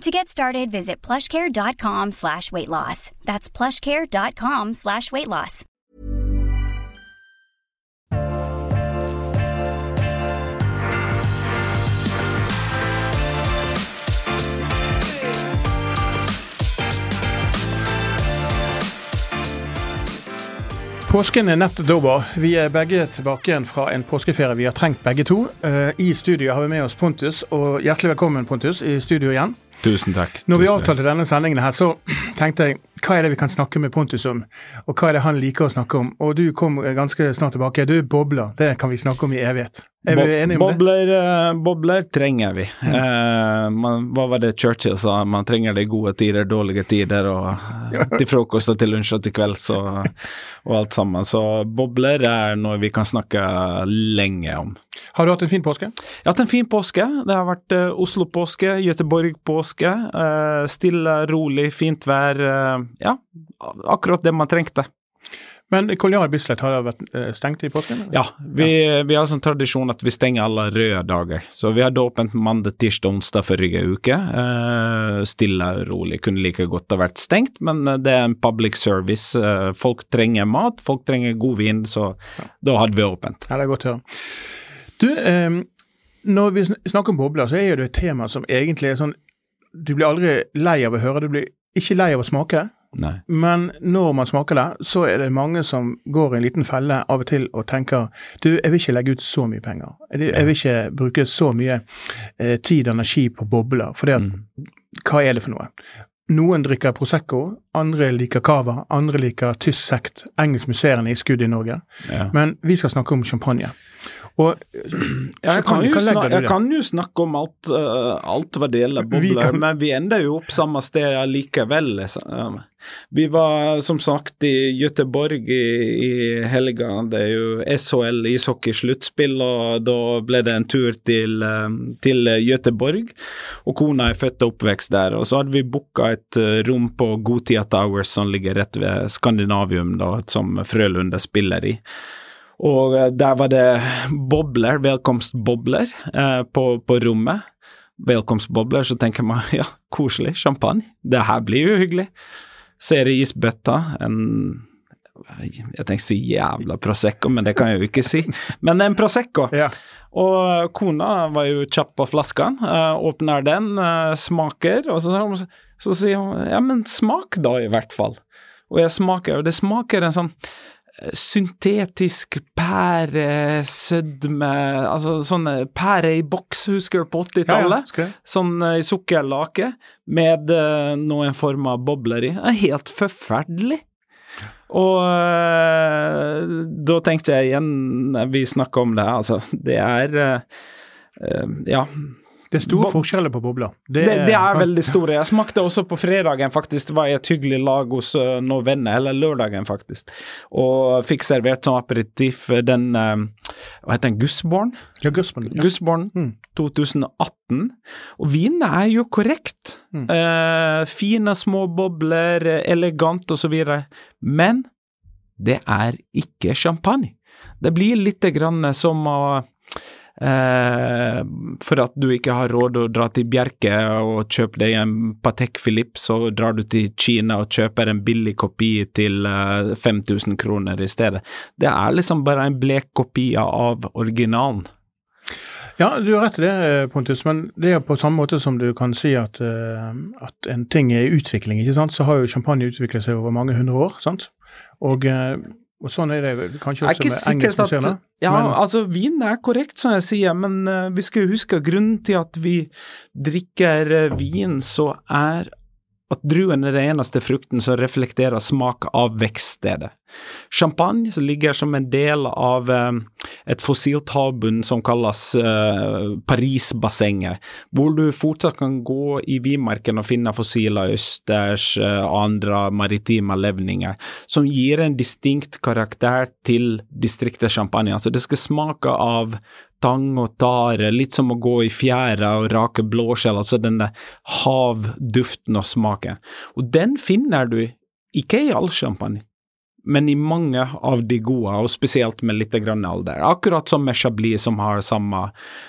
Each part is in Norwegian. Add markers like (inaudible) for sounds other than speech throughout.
To get started, visit plushcare.com slash weight loss. That's plushcare.com slash weight loss. Påsken er nettopp over. Vi er begge tilbake igjen fra en påskeferie vi har trengt begge to. Eh, I studio har vi med oss Pontus, og hjertelig velkommen Pontus i studio igjen. Tusen takk. Når vi avtalte denne sendingen her, så tenkte jeg hva er det vi kan snakke med Pontus om? Og hva er det han liker å snakke om? Og du kom ganske snart tilbake. Du er bobler. Det kan vi snakke om i evighet. Er vi enige om bobler, det? bobler trenger vi. Eh, man, hva var det Churchill sa? Man trenger det i gode tider, dårlige tider, og eh, til frokost og til lunsj og til kvelds og, og alt sammen. Så bobler er noe vi kan snakke lenge om. Har du hatt en fin påske? Jeg har hatt en fin påske. Det har vært eh, Oslo-påske, Göteborg-påske. eh, stille, rolig, fint vær. Ja, akkurat det man trengte. Men Koljar Bislett har vært eh, stengt i påsken? eller? Ja, vi, vi har sånn tradisjon at vi stenger alle røde dager. Så vi hadde åpent mandag, tirsdag, onsdag forrige uke. Eh, stille og rolig. Kunne like godt ha vært stengt, men eh, det er en public service. Eh, folk trenger mat, folk trenger god vin, så da hadde vi åpent. Ja, det er godt å høre. Du, eh, når vi snakker om bobler, så er det et tema som egentlig er sånn Du blir aldri lei av å høre, du blir ikke lei av å smake. Nei. Men når man smaker det, så er det mange som går i en liten felle av og til og tenker du, jeg vil ikke legge ut så mye penger. Jeg, jeg vil ikke bruke så mye eh, tid og energi på bobler. For det at, Mm. hva er det for noe? Noen drikker Prosecco, andre liker Cava, andre liker tysk sekt. Engelsk musserende i skudd i Norge. Ja. Men vi skal snakke om champagne. Og (clears throat) jeg, kan jo hva legger snak du i jeg kan jo snakke om alt, uh, alt hva det gjelder Vi men vi ender jo opp samme sted likevel. Vi var som sagt i Göteborg i, i helga. Det er jo SHL ishockey-sluttspill, og da ble det en tur til, um, til Göteborg. Og kona er født og oppvekst der. Og så hadde vi booka et eh, rom på Gotia Towers som ligger rett ved Skandinavium, da, som Frølunda spiller i. Og eh, der var det bobler, velkomstbobler, eh, på, på rommet. Velkomstbobler, så tenker man (laughs) ja, koselig, champagne. Det her blir jo hyggelig. Ser i isbøtta en Jeg tenker å si jævla Prosecco, men det kan jeg jo ikke si. Men en Prosecco. (laughs) Ja. Og kona var jo kjapp på flasken, eh, åpner den, eh, smaker, og så, så sier hun ja, men smak da, i hvert fall. Og jeg smaker, og det smaker en sånn eh, syntetisk pære, sødme Altså sånn eh, pære i boks, husker du på Ja, ja, 80-tallet? Ja, ja, Sånn eh, i sukkerlake med eh, noen form av bobler i. Helt forferdelig. Og eh, da tenkte jeg igjen, vi snakka om det, altså Det er Ja. Det er store forskjeller på bobler. Det, det er veldig store. Jeg smakte også på fredagen, faktisk. Det var i et hyggelig lag hos eh, noen venner, eller lørdagen, faktisk. Og fikk servert som aperitiff den eh, Hva heter den? Gussborn? Ja, Gussborn. Ja. Gussborn Mm. 2018. Og vinene er jo korrekt. Mm. Eh, fine små bobler, eh, elegant osv. Men det er ikke champagne. Det blir litt grann som å Eh, for at du ikke har råd å dra til Bjerke og kjøpe deg en Patek Philippe, så drar du til Kina og kjøper en billig kopi til eh, 5000 kroner i stedet. Det er liksom bare en blek kopi av originalen. Ja, du har rett i det, Pontus, men det er på samme måte som du kan si at, eh, at en ting er i utvikling, ikke sant? så har jo champagne utviklet seg over mange hundre år. sant? Og, eh, og sånn er det kanskje også med sikkert engelsk at. Ja, men, altså vin er korrekt, som jeg sier, men uh, vi skal jo huske grunnen til at vi drikker uh, vin, så er at druen er den eneste frukten som reflekterer smak av vekststedet. Champagne som ligger som en del av eh, et fossilt havbunn som kalles eh, Parisbassenget, hvor du fortsatt kan gå i Vimarken og finne fossile østers, eh, andre maritime levninger, som gir en distinkt karakter til distriktet Champagne. Altså det skal smake av tang og tare, litt som å gå i fjæra og rake blåskjell, altså denne havduften og smaken. Og den finner du ikke i all champagne, men i mange av de gode, og spesielt med litt grann alder. Akkurat som med Chablis, som har samme,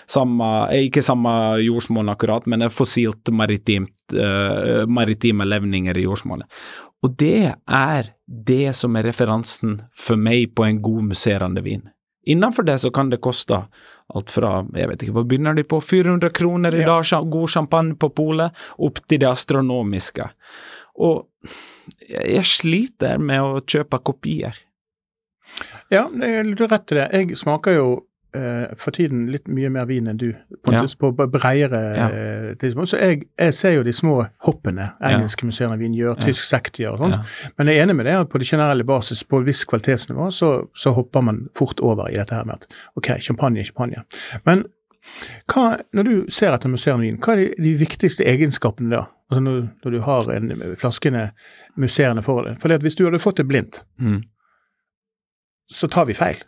samme eh, ikke samme jordsmonn akkurat, men fossilt maritimt, uh, maritime levninger i jordsmonnet. Og det er det som er referansen for meg på en god musserende vin. Innenfor det så kan det koste alt fra jeg vet ikke, hva begynner de på, 400 kroner i dag, god champagne på polet, opp til det astronomiske. Og jeg sliter med å kjøpe kopier. Ja, du har rett i det. Jeg smaker jo for tiden litt mye mer vin enn du, på, ja. på bredere ja. eh, Så jeg, jeg, ser jo de små hoppene engelske ja. av vin gjør, tysk sekt gjør og sånt. Ja. Men jeg er enig med det at på det generelle basis, på et visst kvalitetsnivå, så, så, hopper man fort over i dette her med at OK, champagne, champagne. Men hva, når du ser etter musserende vin, hva er de, de viktigste egenskapene da? Altså når, når, du har en flaskene musserende for deg. For hvis du hadde fått det blindt, mm. så tar vi feil.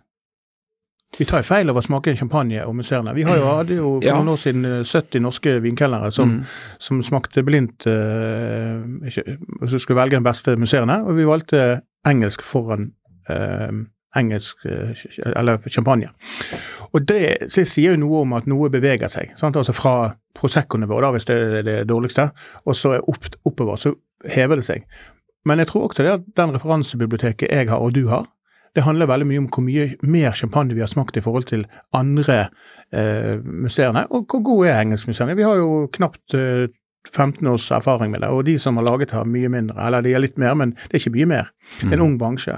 Vi tar feil av å smake champagne og musserende. Vi har jo, hadde jo for ja. noen år siden 70 norske vinkelnere som, mm. som, smakte blindt uh, ikke, skulle velge den beste musserende, og vi valgte engelsk foran uh, engelsk eller champagne. Og det, det, sier jo noe om at noe beveger seg. Sant? Altså fra Prosecco-nivå, hvis det er det dårligste, og så opp, oppover, så hever det seg. Men jeg tror også det at den referansebiblioteket jeg har, og du har, det handler veldig mye om hvor mye mer champagne vi har smakt i forhold til andre eh, museene. Og hvor gode er engelskmuseene? Vi har jo knapt eh, 15 års erfaring med det, og de som har laget har mye mindre. Eller de har litt mer, men det er ikke mye mer. Det er en mm. ung bransje.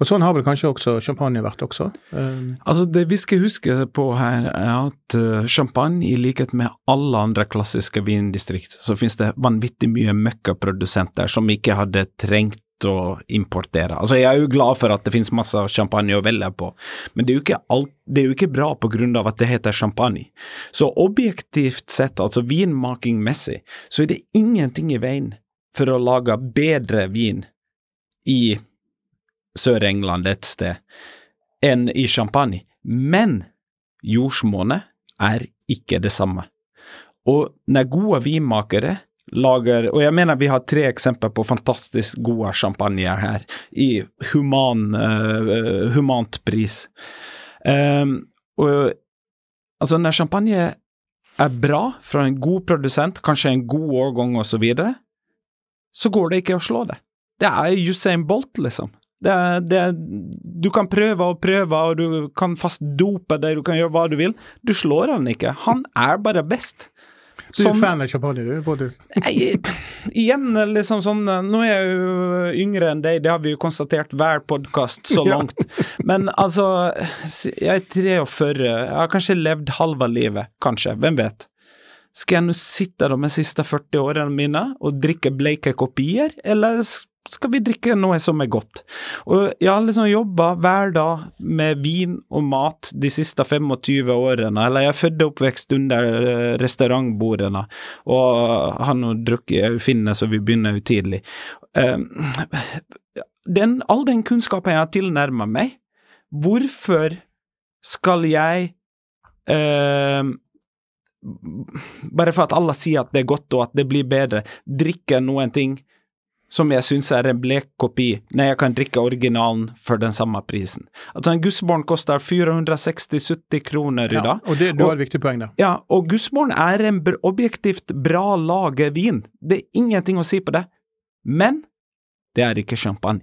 Og sånn har vel kanskje også champagne vært også? Um. Altså Det vi skal huske på her, er at uh, champagne, i likhet med alle andre klassiske vindistrikt, så finnes det vanvittig mye møkkaprodusenter som ikke hadde trengt å importere. Altså Jeg er jo glad for at det finnes masse champagne å velge på, men det er jo ikke, alt, det er jo ikke bra på grunn av at det heter champagne. Så objektivt sett, altså vinmakingmessig, så er det ingenting i veien for å lage bedre vin i Sør-England et sted enn i champagne. Men jordsmonnet er ikke det samme. Og når gode vinmakere lager Og jeg mener vi har tre eksempler på fantastisk gode champagne her, i human, uh, humant pris. Um, og altså, når champagne er bra fra en god produsent, kanskje en god årgang osv., så, videre, så går det ikke å slå det. Det er Usain Bolt, liksom. Det, det, du kan prøve og prøve, og du kan fast dope deg, du kan gjøre hva du vil. Du slår han ikke. Han er bare best. Du er fan av champagne, du? faktisk? Igjen, liksom sånn Nå er jeg jo yngre enn deg, det har vi jo konstatert hver podkast så (laughs) langt. Men altså, jeg er 43, jeg har kanskje levd halve livet, kanskje, hvem vet? Skal jeg nå sitte de siste 40 årene mine og drikke bleike kopier, eller skal vi drikke noe som er godt. Og jeg har liksom jobba hver dag med vin og mat de siste 25 årene, eller jeg er oppvekst under eh, restaurantbordene, og har nå drukket Finne, så vi begynner jo tidlig. Ehm, den, all den kunnskapen jeg har tilnærma meg, hvorfor skal jeg eh, bare for at alle sier at det er godt og at det blir bedre, drikke noen ting som jeg syns er en blek kopi, når jeg kan drikke originalen for den samme prisen. Altså En Gussborn koster 460-70 kroner i dag. Og det, du har et viktig poeng der. Ja, og Gussborn er en objektivt bra laget vin. Det er ingenting å si på det. Men det er ikke champagne.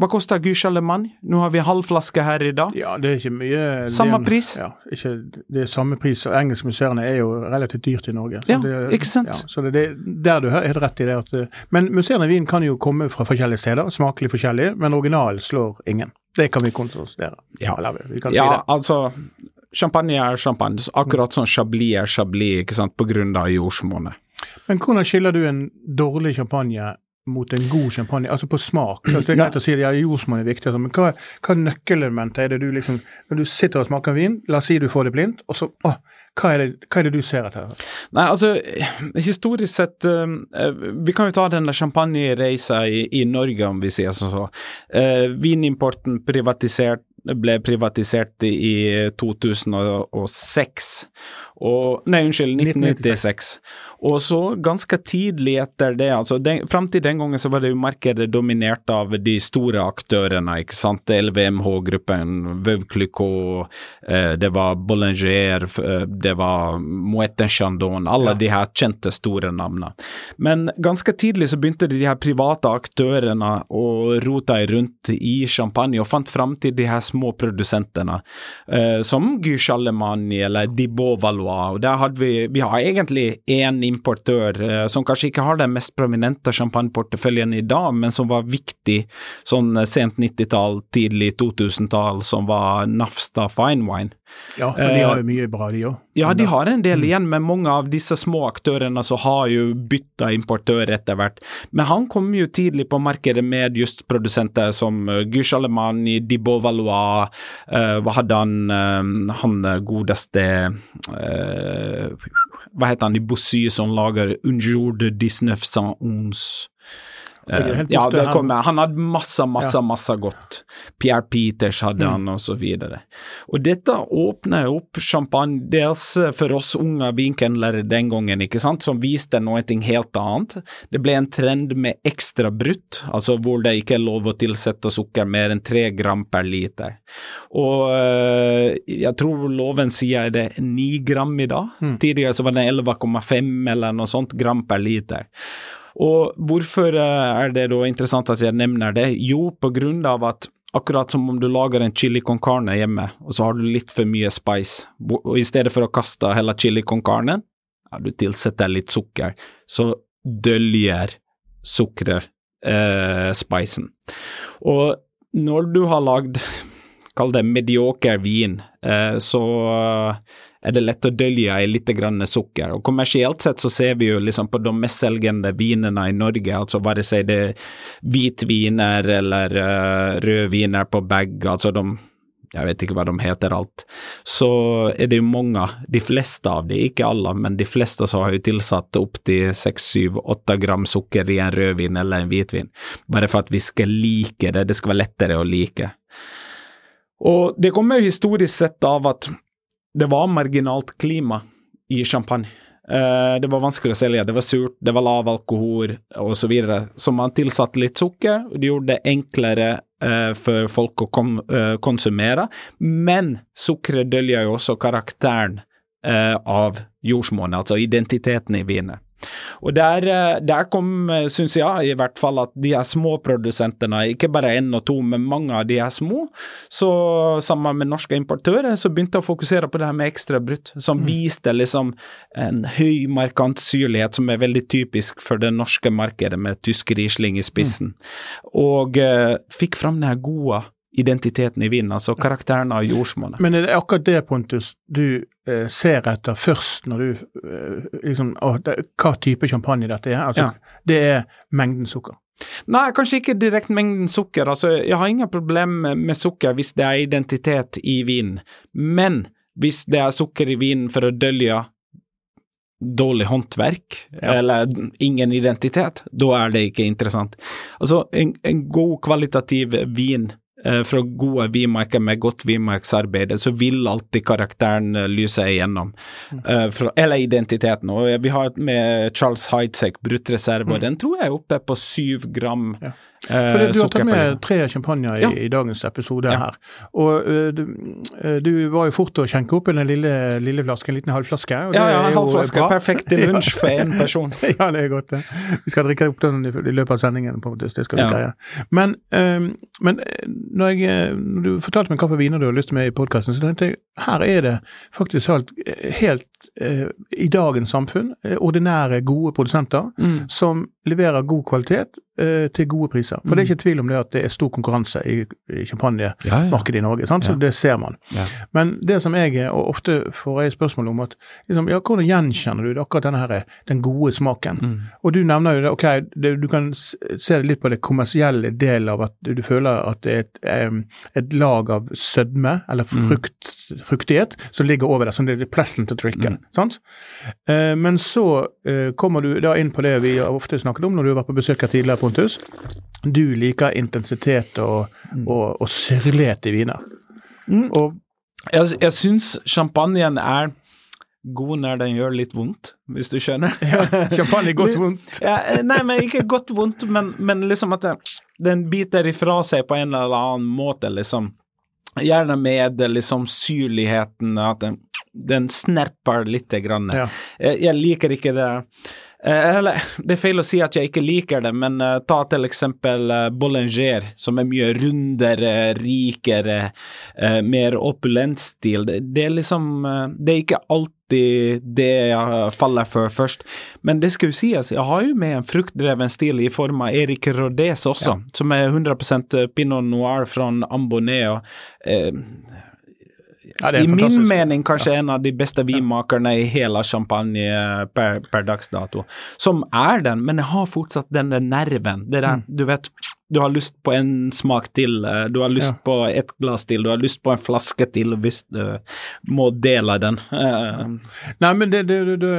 Hva koster Guche Allemagne? Nå har vi halv flaske her i dag. Ja, det er ikke mye Samme pris? Ja, ikke, det er samme pris. og Engelskmuseene er jo relativt dyrt i Norge. Ja, det, ikke sant? Ja, så det, er der du har helt rett i det. At, men museene i Wien kan jo komme fra forskjellige steder, smakelig forskjellige, men originalen slår ingen. Det kan vi konstatere. Ja, Eller, vi kan ja si det. altså Champagne er champagne, akkurat som Chablis er Chablis, ikke sant, på grunn av jordsmonnet. Men hvordan skiller du en dårlig champagne mot en god champagne, altså på smak? Altså det er greit å si at ja, jordsmonn er viktig, altså, men hva, hva nøkkelelementet er det du liksom Når du sitter og smaker vin, la oss si du får det blindt, og så å, hva, er det, hva er det du ser etter? Nei, altså, historisk sett uh, Vi kan jo ta den champagnereisa i, i Norge, om vi sier sånn. Så. Uh, vinimporten privatisert ble privatisert i 2006. Og, nei, unnskyld, 1996. Og så ganske tidlig etter det, altså den, fram til den gangen så var det jo markedet dominert av de store aktørene, ikke sant. LVMH-gruppen, Veuve Clicquot, eh, det var Bollinger, eh, det var Moët Chandon, alle ja. de her kjente store navnene. Men ganske tidlig så begynte de her private aktørene å rote rundt i champagne og fant fram til de her små produsentene, eh, som Guy Charlemagne eller Dibot Valois. Og der hadde vi, vi har egentlig én importør eh, som kanskje ikke har den mest prominente champagneporteføljen i dag, men som var viktig sånn sent 90-tall, tidlig 2000-tall, som var Nafsta Fine Wine. Ja, men de har jo mye bra, de òg. Ja, de har en del mm. igjen, men mange av disse små aktørene så har jo bytta importør etter hvert. Men han kom jo tidlig på markedet med just produsenter som Gush Alemani, Dibot Valois, uh, hva hadde han, han godeste Hva heter han i Bossy som lager Unjour de 1911 Uh, ja, det kommer. Han hadde masse, masse, ja. masse godt. Pierre Peters hadde mm. han, og så videre. Og dette åpner opp champagne dels for oss unge vinkendlere den gangen, ikke sant, som viste noe helt annet. Det ble en trend med ekstra brutt, altså hvor det ikke er lov å tilsette sukker mer enn tre gram per liter. Og uh, jeg tror loven sier det ni gram i dag. Mm. Tidligere så var det 11,5 eller noe sånt gram per liter. Og hvorfor eh, er det da interessant at jeg nevner det? Jo, på grunn av at akkurat som om du lager en chili con carne hjemme, og så har du litt for mye spice, og i stedet for å kaste hele chili con carne, ja, du tilsetter litt sukker, så døljer sukkeret eh, spicen. Og når du har lagd, kall det medioker vin, eh, så er det lett å dølje i litt grann sukker. Og Kommersielt sett så ser vi jo liksom på de mest selgende vinene i Norge, altså bare si det er hvitviner eller uh, rødviner på bag, altså de jeg vet ikke hva de heter alt, så er det jo mange, de fleste av de, ikke alle, men de fleste som har jo tilsatt opptil seks, syv, åtte gram sukker i en rødvin eller en hvitvin, bare for at vi skal like det, det skal være lettere å like. Og det kommer jo historisk sett av at det var marginalt klima i champagne. Uh, det var vanskelig å selge, det var surt, det var lav alkohol osv. Så, videre. så man tilsatte litt sukker, og det gjorde det enklere uh, for folk å uh, konsumere. Men sukkeret døljer jo også karakteren av jordsmonnet, altså identiteten i vinet. Og der, eh, der kom, eh, syns jeg i hvert fall, at de her små produsentene, ikke bare én og to, men mange av de er små, så sammen med norske importører, så begynte å fokusere på det her med ekstra brutt, som mm. viste liksom en høy markant syrlighet som er veldig typisk for det norske markedet, med tysk Riesling i spissen, mm. og uh, fikk fram den her gode identiteten i vinen, altså karakteren av jordsmonnet. Men er det akkurat det, Pontus, du ser etter først når du eh, liksom, å, det, Hva type champagne dette er? Altså, ja. Det er mengden sukker. Nei, kanskje ikke direkte mengden sukker. Altså, jeg har ingen problem med sukker hvis det er identitet i vinen, men hvis det er sukker i vinen for å dølge dårlig håndverk ja. eller ingen identitet, da er det ikke interessant. Altså, en, en god kvalitativ vin Eh, fra gode vinmarker med godt vinmarksarbeid, så vil alltid karakteren eh, lyse igjennom. Mm. Uh, fra, eller identiteten. Og vi har med Charles Heidsek bruttreserve, mm. og den tror jeg er oppe på syv gram. Ja. For Du har tatt med tre champagner i, ja. i, dagens episode ja. her. Og uh, du, du, var jo fort å skjenke opp en lille, lille flaske, en liten halvflaske. ja, ja, en halvflaske. Perfekt til (laughs) lunsj for én person. (laughs) ja, det er godt, det. Vi skal drikke opp den i, i løpet av sendingen. på en måte, det skal vi greie. Men, um, men når, jeg, når, du fortalte meg hvilke viner du har lyst til med i podkasten, så tenkte jeg her er det faktisk helt, helt eh, i dagens samfunn eh, ordinære, gode produsenter Mm. som leverer god kvalitet eh, til gode priser. For det er ikke tvil om det at det er stor konkurranse i, i champagnemarkedet i Norge, sant? så Ja. det ser man. Ja. Men det som jeg og ofte får jeg spørsmål om at liksom, ja, hvordan gjenkjenner du akkurat denne her, den gode smaken? Mm. Og du nevner jo det, ok, det, du kan se litt på det kommersielle delen av at du, føler at det er et, et lag av sødme, eller Mm. frukt, fruktighet, som ligger over der, som det er pleasant to drikke. Sant? Eh, men så eh, kommer du da inn på det vi har ofte snakket om når du har vært på besøk her tidligere, Pontus. Du liker intensitet og, og, og syrlighet i viner. Mm. Og Jeg, jeg syns champagnen er god når den gjør litt vondt, hvis du skjønner. (laughs) champagne er godt vondt. (laughs) Ja, eh, nei, men ikke godt vondt, men, men liksom at den, den biter ifra seg på en eller annen måte, liksom. Gjerne med liksom syrligheten, at den, den snerper litt. grann. Ja. Jeg, jeg liker ikke det eh, Eller, det er feil å si at jeg ikke liker det, men uh, ta til eksempel uh, Bollinger, som er mye rundere, rikere, uh, mer opulent stil. Det, det er liksom eh, Det er ikke alltid det jeg faller for først. Men det skal jo sies, jeg har jo med en fruktdreven stil i form av Erik Rodez også, som er 100% pinot noir fra Ambonnet. og eh, Ja, i min mening kanskje en av de beste vinmakerne i hele champagne per, per dags dato. Som er den, men jeg har fortsatt den der nerven. Det der, du vet, du har lyst på en smak til, eh, du har lyst Ja. på et glass til, du har lyst på en flaske til hvis du må dele den. Eh, Nei, men det, det, det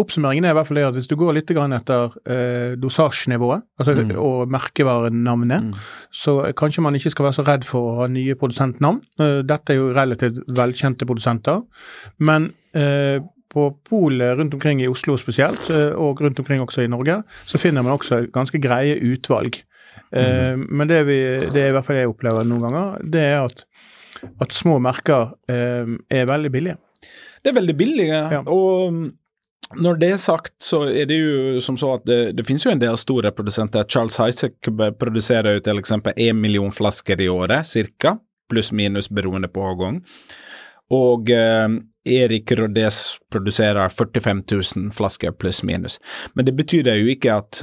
Oppsummeringen er i hvert fall det at hvis du går litt grann etter eh, dosasjenivået altså, Mm. og merkevarenavnet, Mm. så kanskje man ikke skal være så redd for å ha nye produsentnavn. Eh, dette er jo relativt velkjente produsenter. Men eh, på polet rundt omkring i Oslo spesielt, eh, og rundt omkring også i Norge, så finner man også ganske greie utvalg. Eh, Mm. Men det, vi, det er i hvert fall jeg opplever noen ganger, det er at, at små merker eh, er veldig billige. Det er veldig billig, Ja. og mm, når det er sagt, så er det jo som så at det, det finnes jo en del store produsenter. Charles Heisek produserer jo til eksempel én million flasker i året, cirka, pluss minus beroende på avgang. Og eh, Erik Rodés produserer 45 000 flasker pluss minus. Men det betyr jo ikke at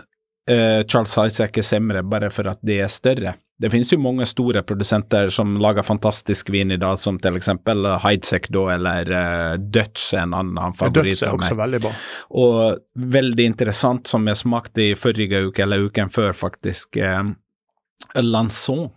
eh, Charles Isaac er semre bare for at det er større. Det finnes jo mange store produsenter som lager fantastisk vin i dag, som til eksempel eh, Heidsek da, eller uh, Dutch, en annen favoritt Døds er også veldig bra. Og veldig interessant, som jeg smakte i forrige uke, eller uken før faktisk, uh, Lanson.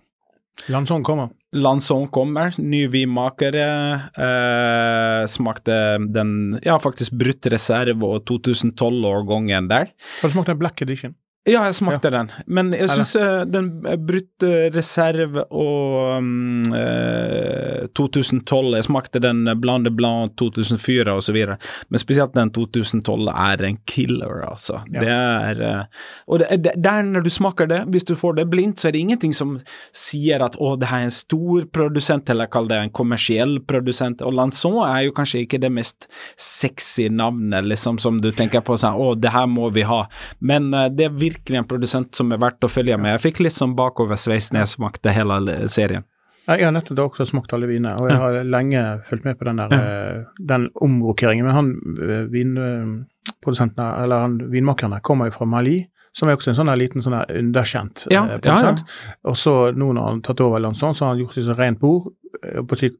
Lanson kommer. Lanson kommer, ny vinmaker. Eh, smakte den, ja faktisk Brutt reserve og 2012-årgangen der. Har du smakt den Black Edition? Ja, jeg smakte den, men jeg syns uh, den brutte Brutt eh, reserve og um, uh, 2012 Jeg smakte den eh, Blanc de Blanc 2004 og så videre, men spesielt den 2012 er en killer, altså. Ja. Det er uh, Og det, det, der når du smaker det, hvis du får det blindt, så er det ingenting som sier at å, det her er en stor produsent, eller kall det en kommersiell produsent. Og Lanson er jo kanskje ikke det mest sexy navnet, liksom, som du tenker på sånn, å, det her må vi ha. Men eh, det er virkelig en produsent som er verdt å følge med. Jeg fikk litt sånn bakoversveis når jeg smakte hele serien. Jeg har nettopp også smakt alle vinene, og jeg har lenge fulgt med på den der eh, den omrokeringen. Men han eh, vinprodusenten, eller han vinmakerne, kommer jo fra Mali, som er også en sånn liten sånn underkjent eh, Ja, ja, ja. produsent. Og så nå når han har tatt over Lanson, så har han gjort det som rent bord.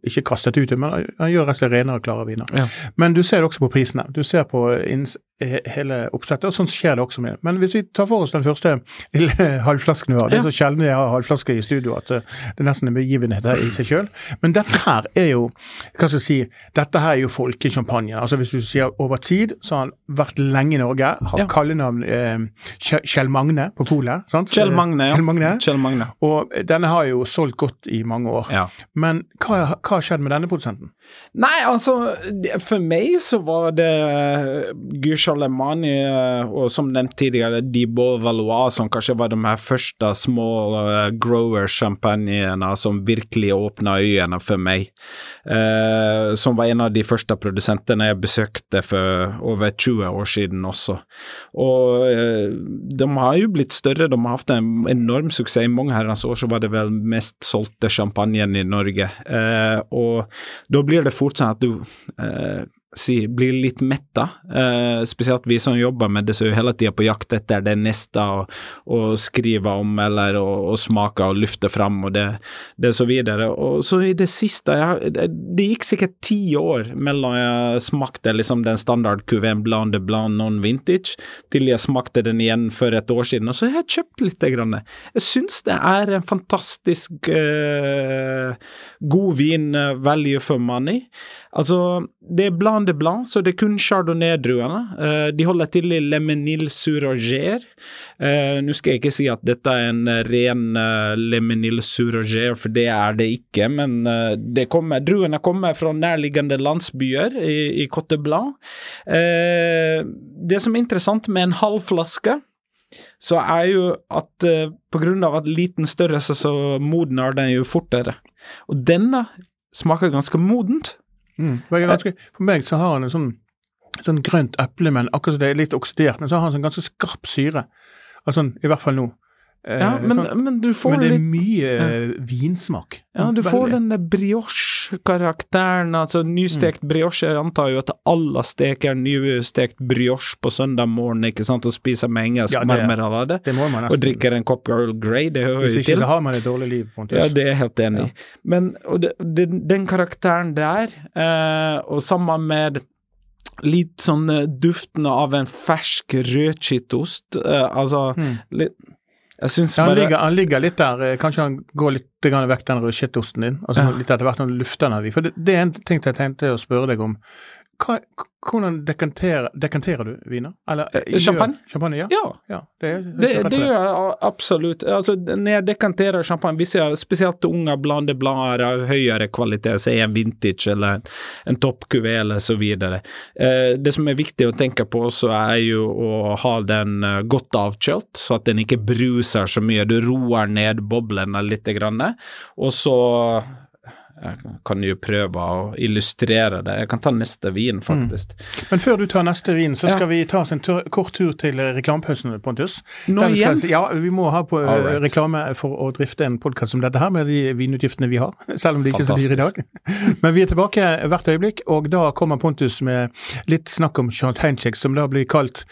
Ikke kastet ut men han gjør rett og slett renere, klare viner. Ja. Men du ser det også på prisene. Du ser på hele oppsettet, og sånn skjer det også med. Men hvis vi tar for oss den første lille (laughs) halvflasken vi har, det er så sjelden jeg har halvflaske i studio at eh, det er nesten en begivenhet her i seg sjøl. Men dette her er jo, hva skal jeg si, dette her er jo folkesjampanje. Altså hvis du sier over tid, så har han vært lenge i Norge, har Ja. kallenavn eh, Kjell Magne på polet. Kjell Magne, ja. Kjell Magne. Kjell Magne. Og denne har jo solgt godt i mange år. Ja. Men hva, har skjedd med denne produsenten? Nei, altså, for meg så var det Guy Charlemagne og som nevnt tidligere, Dibo Valois, som kanskje var de her første små eh, grower-champagnene som virkelig åpna øynene for meg. Eh, som var en av de første produsentene jeg besøkte for over 20 år siden også. Og eh, de har jo blitt større, de har hatt en enorm suksess. I mange herrens år så var det vel mest solgte sjampanjen i Norge. Eh, og da blir det fort sånn at du eh, si, blir litt metta. Eh, spesielt vi som jobber med det, så er hele tida på jakt etter det neste å skrive om eller å, smake og lufte fram og det, det så videre. Og så i det siste jeg, Det gikk sikkert ti år mellom jeg smakte liksom den standard Cuvin Blanc de Blanc non-vintage, til jeg smakte den igjen for et år siden, og så har jeg kjøpt litt. Grann. Jeg syns det er en fantastisk eh, god vin, value for money. Altså, det er Blanc de Blanc, så det er kun chardonnay-druene. Uh, de holder til i Lemenil Surager. Uh, Nå skal jeg ikke si at dette er en ren uh, Lemenil Surager, for det er det ikke, men det kommer, druene kommer fra nærliggende landsbyer i, i Cote Blanc. det som er interessant med en halv flaske, så er jo at uh, på grunn av at liten størrelse, så modner den jo fortere. Og denne smaker ganske modent. Mm. Ganske, for meg så har han en sånn, sånn grønt eple, men akkurat som det er litt oksidert, men så har han sånn ganske skarp syre. Altså, I hvert fall nå. Ja, eh, men, men, du får men det er litt, mye ja. vinsmak. Ja, du får den brioche-karakteren, altså nystekt mm. brioche. Jeg antar jo at alle steker nystekt brioche på søndag morgen ikke sant, og spiser med engelsk ja, marmelade. Og drikker en kopp Girl Grey, det hører jo til. Hvis ikke så har man et dårlig liv. Pontus. Ja, det er jeg helt enig i. Ja. Men det, det, den karakteren der, eh, og sammen med litt sånn eh, duftende av en fersk rødskittost eh, altså mm. litt jeg syns ja, han, bare... ligger, han, ligger, litt der, eh, kanskje han går litt vekk den rødskittosten din. altså ja. litt etter hvert han lufter den. For det, det, er en ting jeg tenkte å spørre deg om. Hva, hvordan dekanterer, dekanterer, du viner? Eller, eh, champagne? champagne ja. ja. ja det, det, det gjør jeg absolutt. Altså, når jeg dekanterer champagne, hvis jeg spesielt unge blande blader av høyere kvalitet, si en vintage eller en toppkuvé eller så videre. Eh, det som er viktig å tenke på også, er jo å ha den eh, godt avkjølt, så at den ikke bruser så mye. Du roer ned boblene litt, grann, og så jeg kan jo prøve å illustrere det. Jeg kan ta neste vin, mm. faktisk. Mm. Men før du tar neste vin, så skal ja. vi ta oss en tur, kort tur til reklamepausen, Pontus. Nå igjen? ja, vi må ha på right. reklame for å drifte en podkast som dette her, med de vinutgiftene vi har. (laughs) Selv om de ikke er så dyre i dag. (laughs) Men vi er tilbake hvert øyeblikk, og da kommer Pontus med litt snakk om champagne som da blir kalt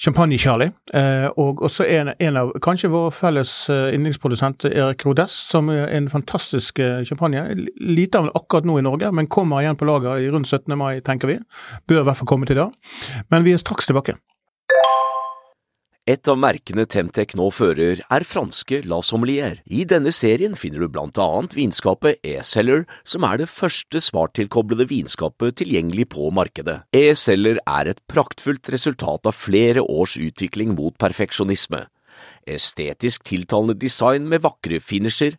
Champagne-Charlie. Eh, og også en, en, av kanskje vår felles eh, yndlingsprodusent Erik Rodes, som er en fantastisk eh, champagne lite av akkurat nå i Norge, men kommer igjen på lager i rundt 17. mai, tenker vi. Bør i hvert fall komme til da. Men vi er straks tilbake. Et av merkene Temtec nå fører, er franske La Sommelier. I denne serien finner du blant annet vinskapet E-Celler, som er det første smarttilkoblede vinskapet tilgjengelig på markedet. E-Celler er et praktfullt resultat av flere års utvikling mot perfeksjonisme. Estetisk tiltalende design med vakre finisher,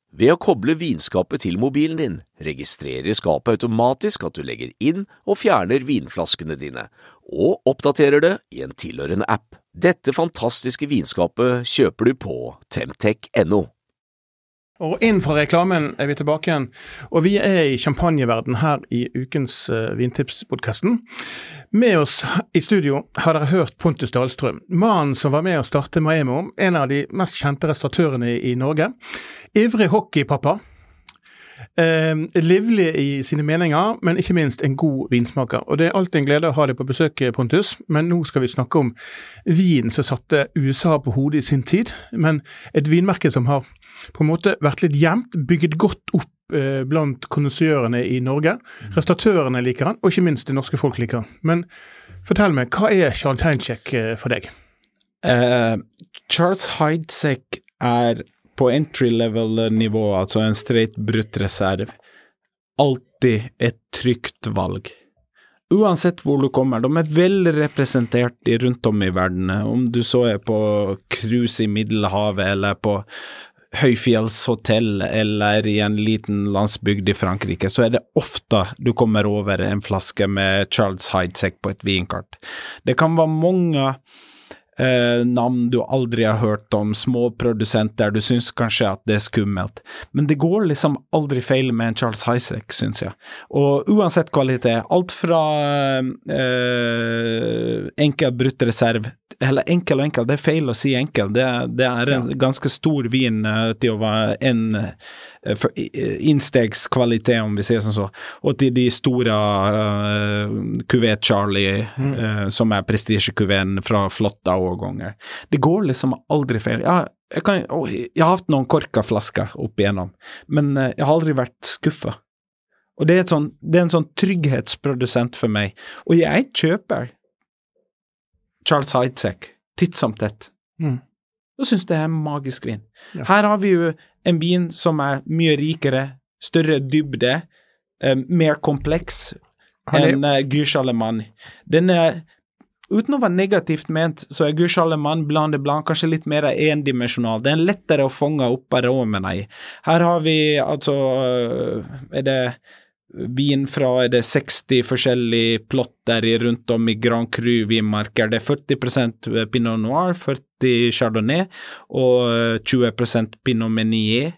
Ved å koble vinskapet til mobilen din, registrerer skapet automatisk at du legger inn og fjerner vinflaskene dine, og oppdaterer det i en tilhørende app. Dette fantastiske vinskapet kjøper du på temtech.no. Og inn fra reklamen er vi tilbake igjen, og vi er i champagneverden her i ukens uh, Vintipspodkasten. Med oss i studio har dere hørt Pontus Dahlstrøm, mannen som var med å starte Maemo, en av de mest kjente restauratørene i, Norge. Ivrig hockeypappa. Eh, livlig i sine meninger, men ikke minst en god vinsmaker. Og Det er alltid en glede å ha deg på besøk, Pontus, men nå skal vi snakke om vin som satte USA på hodet i sin tid. Men et vinmerke som har på en måte vært litt gjemt, bygget godt opp eh, blant kondisørene i Norge. restatørene Restauratørene liker han, og ikke minst det norske folk liker han. Men fortell meg, hva er Charles Heincheck eh, for deg? Uh, Charles Heidsek er på entry level-nivå, altså en straight brutt reserv, alltid et trygt valg. Uansett hvor du kommer, de er vel representert rundt om i verden. Om du så er på cruise i Middelhavet eller på høyfjellshotell eller i en liten landsbygd i Frankrike, så er det ofte du kommer over en flaske med Charles Heidsek på et vinkart. Det kan være mange eh, navn du aldri har hørt om, små produsenter, du syns kanskje at det er skummelt. Men det går liksom aldri feil med en Charles Highsec, syns jeg. Og uansett kvalitet, alt fra eh, enkel brutt reserv eller enkel og enkel, det er feil å si enkel. Det, det er en ganske stor vin uh, til å være en uh, innstegskvalitet, om vi sier sånn så. Og til de store uh, Kuvet Charlie, mm. uh, som er prestisjekuveen fra flotte årganger. Det går liksom aldri feil. Jeg, jeg, kan, jeg, har hatt noen korka flasker opp igjennom, men jeg har aldri vært skuffa. Og det er, sånt, det er en sånn trygghetsprodusent for meg. Og jeg kjøper Charles Heidsek, titt som tett. Mm. Og syns det er en magisk vin. Ja. Her har vi jo en vin som er mye rikere, større dybde, eh, mer kompleks enn eh, Gyrshalemann. Den er Uten å være negativt ment, så er Gush Alemann blant det blant kanskje litt mer endimensjonal. Det er lettere å fange opp aromene i. Her har vi altså eh, Er det vin fra er det 60 forskjellige plotter rundt om i Grand Cru-vinmarker. Det er 40% Pinot Noir, 40 Chardonnay og 20% Pinot Meunier.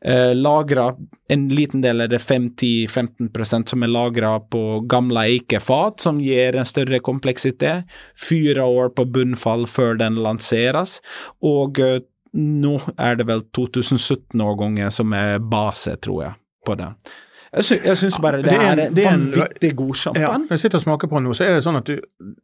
Eh, lagra en liten del er det 5-10-15% som er lagra på gamle eikefat, som gir en større kompleksitet. Fire år på bunnfall før den lanseres, og eh, nå er det vel 2017-årgangen som er base, tror jeg, på det. Jeg, sy jeg syns bare det, det, er, det er en vanvittig god champagne. Ja, når jeg sitter og smaker på noe, så er det sånn at du,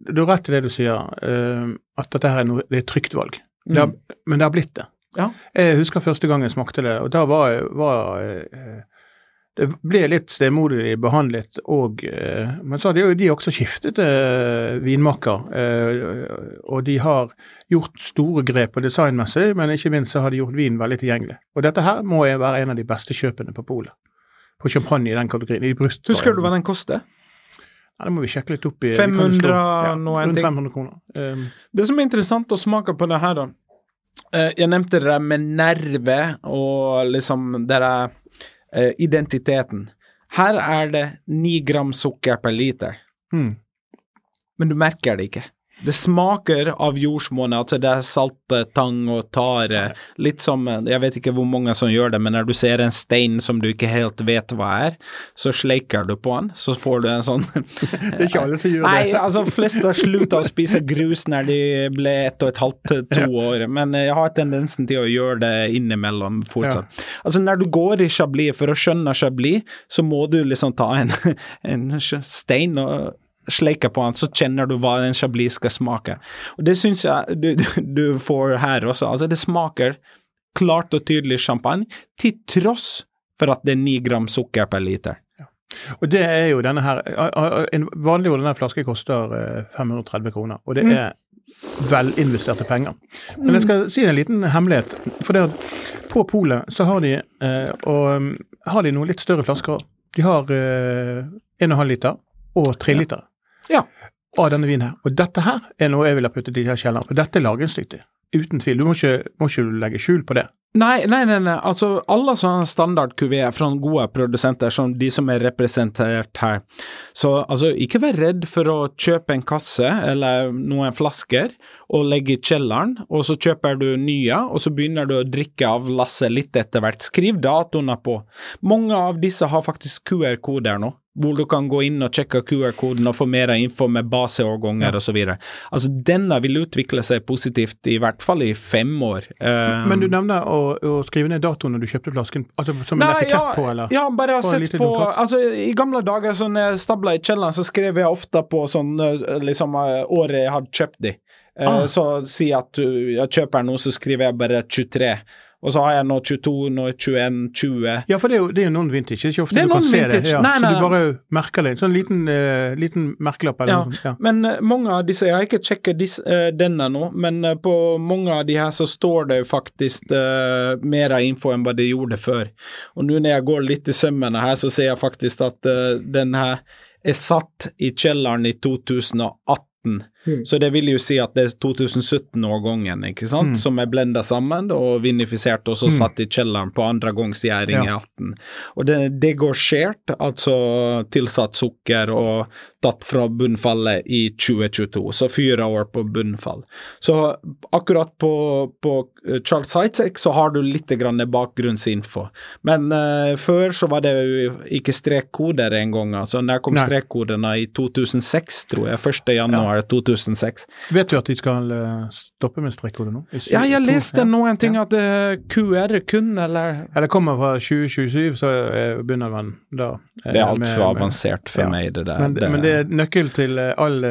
du har rett i det du sier, uh, at dette her er noe, det er et trygt valg. Det har, mm. Men det har blitt det. Ja. Jeg husker første gang jeg smakte det, og da var, var uh, det ble litt stemoderlig behandlet, og, uh, men så har de, de også skiftet vinmaker. og de har gjort store grep på designmessig, men ikke minst så har de gjort vin veldig tilgjengelig. Og dette her må være en av de beste kjøpene på polet på champagne i den kategorien. I bryst, Husker du hva den koster? Ja, det må vi sjekke litt opp i. 500 ja, Rundt 500 kroner. Um, det som er interessant å smake på det her, da Jeg nevnte det med nerve og liksom det der uh, identiteten. Her er det 9 gram sukker per liter. Hmm. Men du merker det ikke. Det smaker av jordsmonnet, altså det er salte, tang og tare. Litt som Jeg vet ikke hvor mange som gjør det, men når du ser en stein som du ikke helt vet hva er, så sleiker du på den, så får du en sånn (laughs) Det er ikke alle som gjør det. Nei, altså fleste har slutta å spise grus når de ble ett og et halvt to år, men jeg har tendensen til å gjøre det innimellom fortsatt. Ja. Altså når du går i Chablis, for å skjønne Chablis, så må du liksom ta en, (laughs) en stein og sleiker på den, så kjenner du hva en chablis skal smake. Og Det syns jeg du, du, får her også. Altså, det smaker klart og tydelig champagne, til tross for at det er ni gram sukker per liter. Ja. Og det er jo denne her En vanlig ordinær flaske koster 530 eh, kroner, og det mm. er mm. velinvesterte penger. Men jeg skal si en liten hemmelighet. For det at på polet så har de, eh, og, mm, har de noen litt større flasker. De har 1,5 liter og 3 liter ja. av denne vinen her. Og dette her er noe jeg ville puttet i her kjellerne, for dette er lagringsdyktig. Uten tvil. Du må ikke, må ikke legge skjul på det. Nei, nei, nei, nei. altså alle sånne standard-kuvé fra gode produsenter, som de som er representert her. Så altså, ikke vær redd for å kjøpe en kasse eller noen flasker og legge i kjelleren, og så kjøper du nye, og så begynner du å drikke av lasset litt etter hvert. Skriv datoene på. Mange av disse har faktisk QR-koder nå hvor du kan gå inn og sjekke QR-koden og få mer info med baseårganger ja. osv. Altså, denne vil utvikle seg positivt, i hvert fall i fem år. Um, Men du nevner å, å, skrive ned datoen når du kjøpte flasken, altså som en etikett ja, på, eller? Ja, bare ha sett på altså, I gamle dager, så når jeg stabla i kjelleren, så skrev jeg ofte på sånn eh, liksom eh, året jeg hadde kjøpt de. Eh, ah. Så si at jeg kjøper noe, så skriver jeg bare 23. Og så har jeg nå 22, nå 21, 20 Ja, for det er jo, det er jo noen vintage. Det er ikke ofte du kan vintage. se det. Ja. Nei, nei, så du bare merker det. Sånn liten, uh, liten merkelapp. Eller, ja. ja. Men uh, mange av disse Jeg har ikke sjekket uh, denne nå, men på mange av de her så står det jo faktisk mer info enn hva det gjorde før. Og nå når jeg går litt i sømmene her, så ser jeg faktisk at den her er satt i kjelleren i 2018. Så det vil jo si at det er 2017-årgangen ikke sant, som er blenda sammen og vinifisert og så satt i kjelleren på andregangsgjæring i Ja. 18. Og det, det går skjert, altså tilsatt sukker og tatt fra bunnfallet i 2022, så fire år på bunnfall. Så akkurat på, på eh, Charles Heitzek så har du litt grann bakgrunnsinfo, men uh, før så var det jo ikke strekkoder engang, altså når kom strekkodene i 2006, tror jeg, 1. januar 2006. Vet du at de skal eh, stoppe med strekkode nå? Ja, jeg leste noen ting at eh, QR kun, eller Ja, det kommer fra 2027, så eh, begynner man da. Det er altfor med- med- avansert for ja. meg, det der. Men, det, men det er nøkkel til all,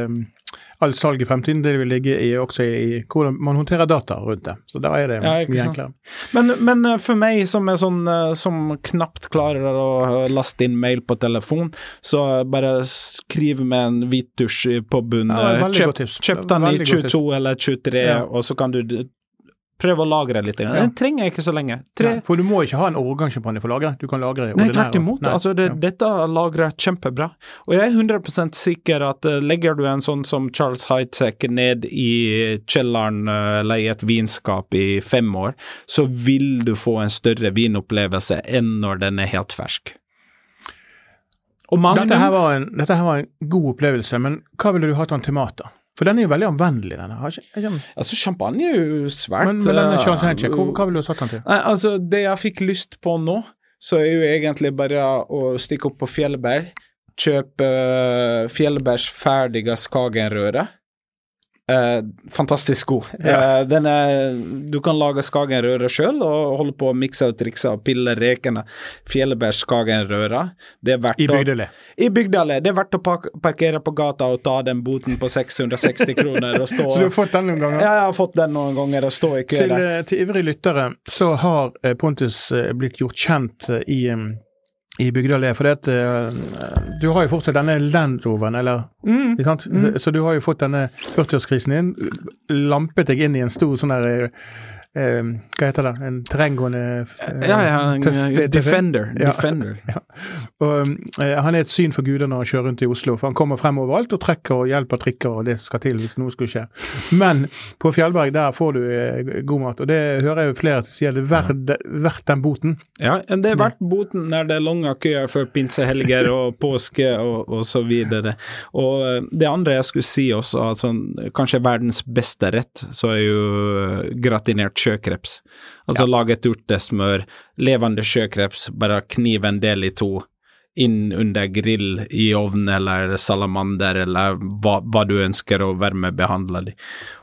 all salg i fremtiden. Det vil ligge i, også i hvordan man håndterer data rundt det. Så da er det Ja, mye sant. enklere. Men, men eh, for meg som er sånn eh, som knapt klarer å eh, laste inn mail på telefon, så bare skriv med en hvit tusj på bunnen. Ja, kjøp, kjøp den i Veldig godt tips. 22 eller 23, Ja. og så kan du prøve å lagre litt. Ja. Den trenger jeg ikke så lenge. Tre, for du må ikke ha en årgangssjampanje for å lagre. Du kan lagre ordinær? Nei, tvert imot. Altså, det, ja. Dette lagrer kjempebra. Og jeg er 100 sikker at uh, legger du en sånn som Charles Heitzek ned i kjelleren eh, eller i et vinskap i fem år, så vil du få en større vinopplevelse enn når den er helt fersk. Magnum Dette, her var en, dette her var en god opplevelse, men hva ville du hatt den til mat, da? For den er jo veldig anvendelig, denne. Har ikke, ikke, Altså, champagne er jo svært men, men denne eh, Charles Hanchek, hva, hva ville du satt den til? Nei, altså, det jeg fikk lyst på nå, så er jo egentlig bare å stikke opp på Fjellberg, kjøpe uh, Fjellbergs ferdige Skagenrøre. Eh, fantastisk god. Ja. Eh, den er, du kan lage Skagenrøre sjøl og holde på å mikse og trikse og pille rekene. Fjellbergs Skagenrøre. Det er verdt I å I Bygdøy. Det er verdt å parkere på gata og ta den boten på 660 kroner og stå (laughs) Så du har fått den noen ganger? Ja, jeg har fått den noen ganger og stå i kø Til, der. eh, til ivrige lyttere så har eh, Pontus eh, blitt gjort kjent i, eh, i Bygdøy. For det at, eh, du har jo fortsatt denne landroveren, eller Mm. ikke sant? Så du har jo fått denne 40-årskrisen din, lampet deg inn i en stor sånn der eh, Hva heter det? En terrenggående eh, Ja, ja, tøff- Defender. Ja, Defender. (laughs) Ja. Og eh, Han er et syn for guder når han kjører rundt i Oslo, for han kommer frem overalt og trekker og hjelper trikker og det som skal til hvis noe skulle skje. Men på Fjellberg der får du eh, god mat, og det hører jeg flere som sier det er verdt, den boten. Ja, det er verdt boten når det er lange køer før pinsehelger og påske og, og så videre. Og eh, det andre jeg skulle si også, altså kanskje verdens beste rett, så er jo eh, gratinert sjøkreps. Altså laget urtesmør, levende sjøkreps, bare kniv en del i to. Inn under grill i ovn eller salamander eller hva, hva du ønsker å varmebehandle de.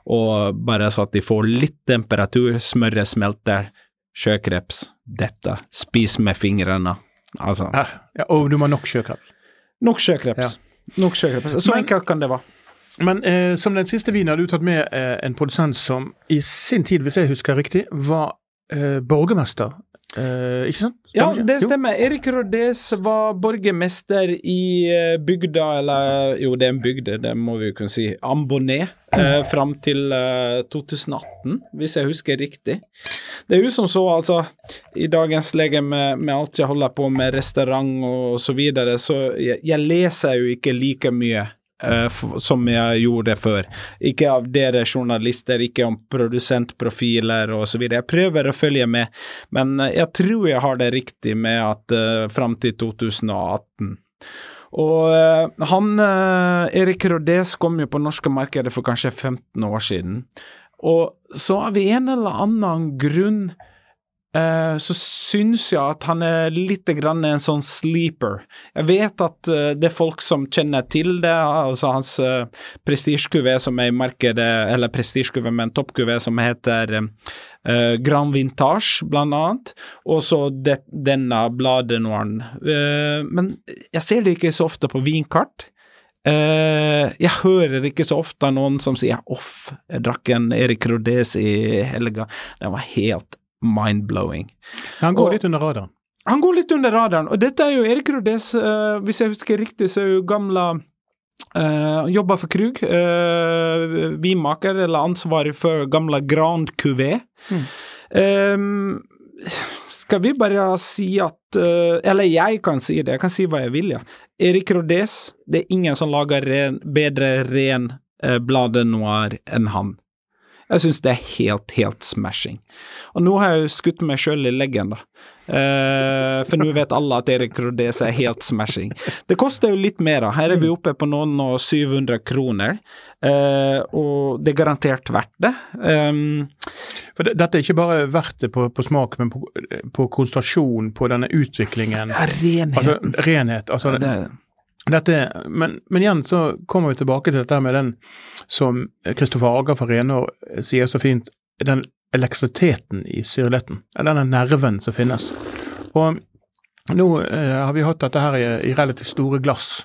Og bare så at de får litt temperatur, smøret smelter, sjøkreps, dette, spis med fingrene. Altså, Ja, ja, og du må ha nok sjøkreps. nok sjøkreps. Nok sjøkreps. Så Men- enkelt kan det være. Men eh, som den siste vinen har du tatt med eh, en produsent som i sin tid, hvis jeg husker riktig, var eh, borgermester. Eh, ikke sant? Ja, ikke? det Jo. stemmer. Erik Rodés var borgermester i eh, bygda, eller jo, det er en bygd, det må vi jo kunne si, Amboné, eh, fram til eh, 2018, hvis jeg husker riktig. Det er jo som så, altså, i dagens lege med, med alt jeg holder på med restaurant og så videre, så jeg, jeg leser jo ikke like mye. Eh, som jeg gjorde før. Ikke av dere journalister, ikke om produsentprofiler videre. Jeg prøver å følge med, men eh, jeg tror jeg har det riktig med at uh, fram til 2018. Og han, Erik Rodes kom jo på norske markedet for kanskje 15 år siden. Og så av en eller annen grunn eh, så syns jeg at han er litt grann en sånn sleeper. Jeg vet at eh, det er folk som kjenner til det, altså hans uh, prestisjekuvé som er i markedet, eller prestisjekuvé men toppkuvé som heter uh, Grand Vintage, blant annet, og så det, denne Blade Noiren. Eh, men jeg ser det ikke så ofte på vinkart. Uh, jeg hører ikke så ofte noen som sier 'off, jeg drakk en Erik Rodés i helga'. Den var helt mind-blowing. Han går og- litt under radaren. Han går litt under radaren, og dette er jo Erik Rodés, uh, hvis jeg husker riktig, så er jo gamla uh, jobber for Krug, uh, vinmaker, eller ansvarlig for gamle Grand Cuvée. Um, skal vi bare si at uh, Eller jeg kan si det, jeg kan si hva jeg vil, ja. Erik Rodés, det er ingen som lager ren, bedre ren uh, Blade Noir enn han. Jeg syns det er helt, helt smashing. Og nå har jeg jo skutt meg sjøl i leggen, da. Eh, for nå vet alle at Erik Rodese er helt smashing. Det koster jo litt mer, da. Her er vi oppe på noen og 700 kroner, eh, og det er garantert verdt det. Um, for det, Dette er ikke bare verdt det på, på smak, men på, på konsentrasjon, på denne utviklingen. Ja, renhet. Altså, renhet. Altså, det, dette, men, men, igjen så kommer vi tilbake til dette med den som Kristoffer Ager fra Renå sier så fint, den elektrisiteten i syrligheten. Denne nerven som finnes. Og nå eh, har vi hatt dette her i, i relativt store glass.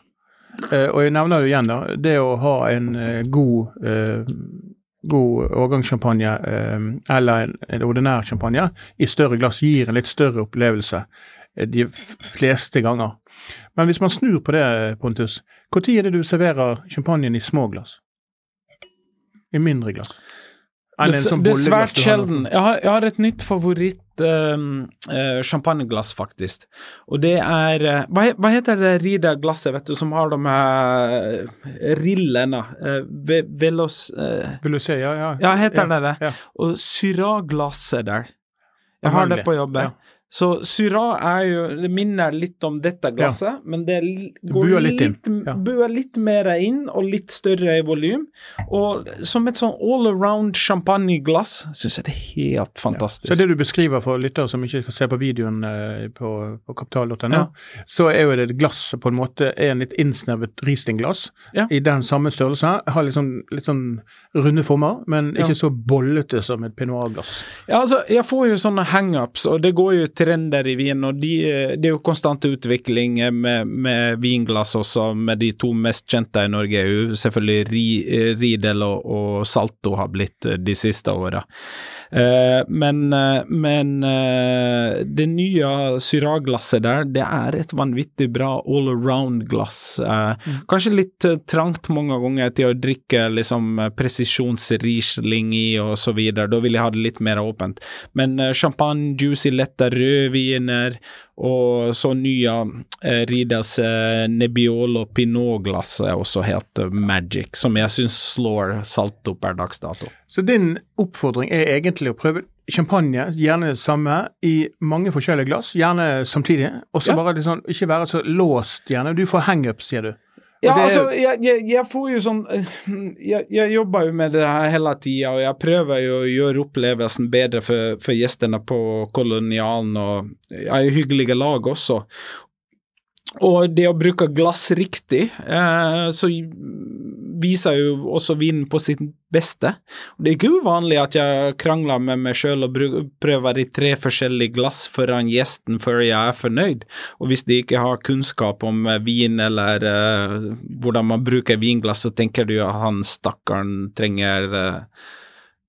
Eh, og jeg nevner det igjen da, det å ha en eh, god eh, god årgangssjampanje eh, eller en, en, ordinær sjampanje i større glass gir en litt større opplevelse eh, de fleste ganger. Men hvis man snur på det, Pontus, når er det du serverer champagnen i små glass? I mindre glass? Det, sånn det, er svært sjelden. Jeg har, jeg har, et nytt favoritt uh, uh, faktisk. Og det er uh, hva, hva, heter det Rida-glasset, vet du, som har de her rillene? Ve, velos... Velocé, ja, ja. Ja, heter ja, det det? Ja. Og Syrah-glasset der. Jeg har det på jobben. Ja. Så Syrah er jo Det minner litt om dette glasset, ja. men det går buer litt, litt, ja. buer litt mer inn og litt større i volum. Og som et sånn all around champagneglass syns jeg det er helt fantastisk. Ja. Så det du beskriver for lyttere som ikke kan se på videoen uh, på, på kapital.no, så er jo det et glass som på en måte er en litt innsnevret Riesling-glass i den samme størrelse. Har sånn, litt sånn runde former, men ikke så bollete som et Pinot glass Ja, altså, jeg får jo sånne hangups, og det går jo trender i vin, og de, det er jo konstant utvikling med, med, vinglass også, med de to mest kjente i Norge er jo selvfølgelig Riedel og, og, Salto har blitt de siste åra. Eh, men, men eh, det nye Syrah-glasset der, det er et vanvittig bra all around-glass. Eh, mm. Kanskje litt trangt mange ganger til å drikke liksom presisjonsriesling i og så videre, da vil jeg ha det litt mer åpent. Men champagne, juicy, letta rødviner og så nye eh, Ridas eh, Nebbiolo Pinot-glass er også helt uh, magic, som jeg syns slår Salto per dags dato. Så din oppfordring er egentlig å prøve champagne, gjerne det samme, i mange forskjellige glass, gjerne samtidig. Og så ja. bare liksom, ikke være så låst, gjerne. Du får hangup, sier du. Ja, det... altså, jeg, jeg, jeg, får jo sånn Jeg, jeg jobber jo med det her hele tida, og jeg prøver jo å gjøre opplevelsen bedre for, for gjestene på Kolonialen, og jeg har hyggelige lag også. Og det å bruke glass riktig, eh, så viser jo også vinen på sitt beste. Det er ikke uvanlig at jeg krangler med meg sjøl og prøver i tre forskjellige glass foran gjesten før jeg er fornøyd. Og hvis de ikke har kunnskap om eh, vin eller uh, hvordan man bruker vinglass, så tenker du at han stakkaren trenger uh,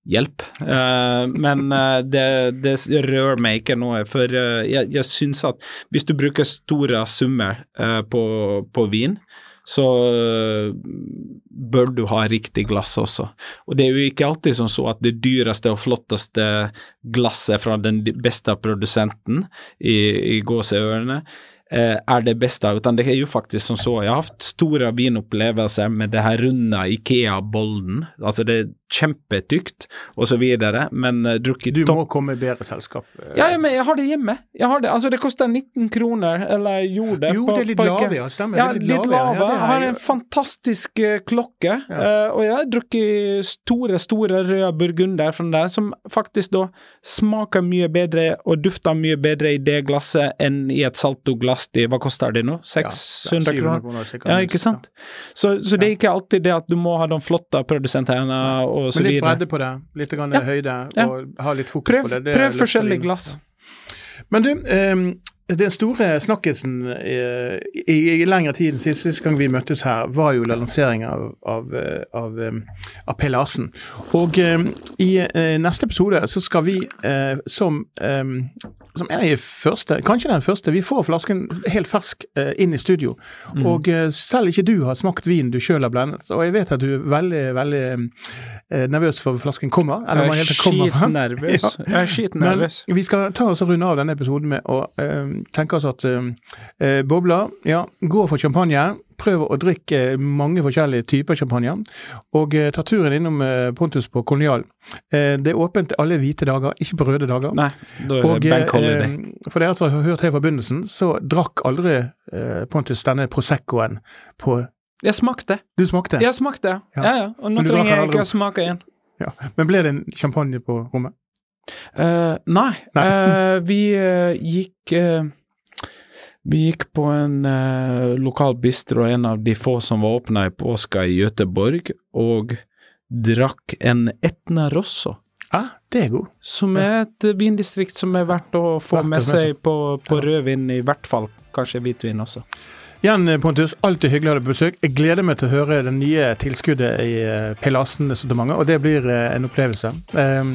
hjelp. Uh, men uh, det, det, rører meg ikke noe, for uh, jeg, jeg syns at hvis du bruker store summer på, på, vin, så bør du ha riktig glass også. Og det er jo ikke alltid sånn så at det dyreste og flotteste glasset fra den beste produsenten i, i gåseørene er det beste, utan det er jo faktisk som så. Jeg har hatt store vinopplevelser med det her runde Ikea-bollen. Altså det er kjempetykt og så videre, men uh, drukket Du må komme i bedre selskap. Uh, ja, men jeg har det hjemme. Jeg har det, altså det koster 19 kroner, eller gjorde det. Jo, det er litt lave, ja. Stemmer. Ja, litt, litt lave. Ja, jeg har en fantastisk uh, klokke, ja. og jeg har drukket store, store røde burgunder fra der, som faktisk da smaker mye bedre og dufter mye bedre i det glasset enn i et saltoglass plast i Hva koster det nå? 600 ja, kroner? Ja, ikke sant? Så, så, det er ikke alltid det at du må ha de flotte produsentene og så videre. Men litt bredde på det, litt grann høyde, og ha litt fokus prøv, på det. det prøv forskjellige glass. Men du, um, den store snakkisen i, i, i lengre tid sist, sist, gang vi møttes her, var jo lanseringen av, av, av, av P. Larsen. Og eh, i uh, neste episode så skal vi, eh, som eh, som er i første, kanskje den første. Vi får flasken helt fersk eh, inn i studio. Mm. Og eh, selv ikke du har smakt vin du sjøl har blendet. Og jeg vet at du er veldig, veldig eh, nervøs for flasken kommer. Eller jeg er skitnervøs. (laughs) Ja. Jeg er skitnervøs. Men vi skal ta oss og runde av denne episoden med å eh, tenke oss at eh, eh, bobler, ja, gå for champagne. prøv å drikke mange forskjellige typer champagne. Og eh, ta turen innom eh, Pontus på Kolonial. Eh, det er åpent alle hvite dager, ikke på røde dager. Nei, da er Og det holiday. eh, for dere som har hørt helt fra begynnelsen, så drakk aldri eh, Pontus denne Proseccoen på Jeg smakte. Du smakte? Jeg smakte, Ja. ja ja. Og nå trenger jeg ikke å smake igjen. Ja. Men ble det en champagne på rommet? Eh, nei, Nei. Uh, vi uh, gikk Vi gikk på en lokal bistro, en av de få som var åpna i påska i Göteborg, og drakk en Etna Rosso. Ja, det er god. Som er et vindistrikt som er verdt å få Verdt å med få med seg på, på rødvin, i hvert fall. Kanskje hvitvin også. Igjen, Pontus, alltid hyggelig å ha deg på besøk. Jeg gleder meg til å høre det nye tilskuddet i eh, Pelasen-sortimentet, og det blir en opplevelse. Eh,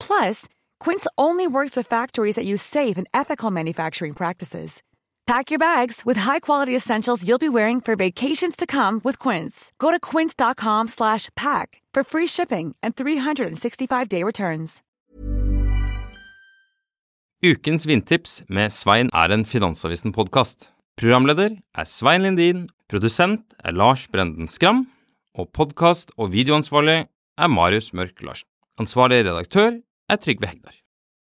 Plus, Quince only works with factories that use safe and ethical manufacturing practices. Pack your bags with high-quality essentials you'll be wearing for vacations to come with Quince. Go to quince.com slash pack for free shipping and 365-day returns. Ukens vindtips med Svein er en Finansavisen-podkast. Programleder er Svein Lindin, produsent er Lars Brenden Skram, og podkast- og videoansvarlig er Marius Mørk Larsen. Ansvarlig redaktør er Trygve Hegdar.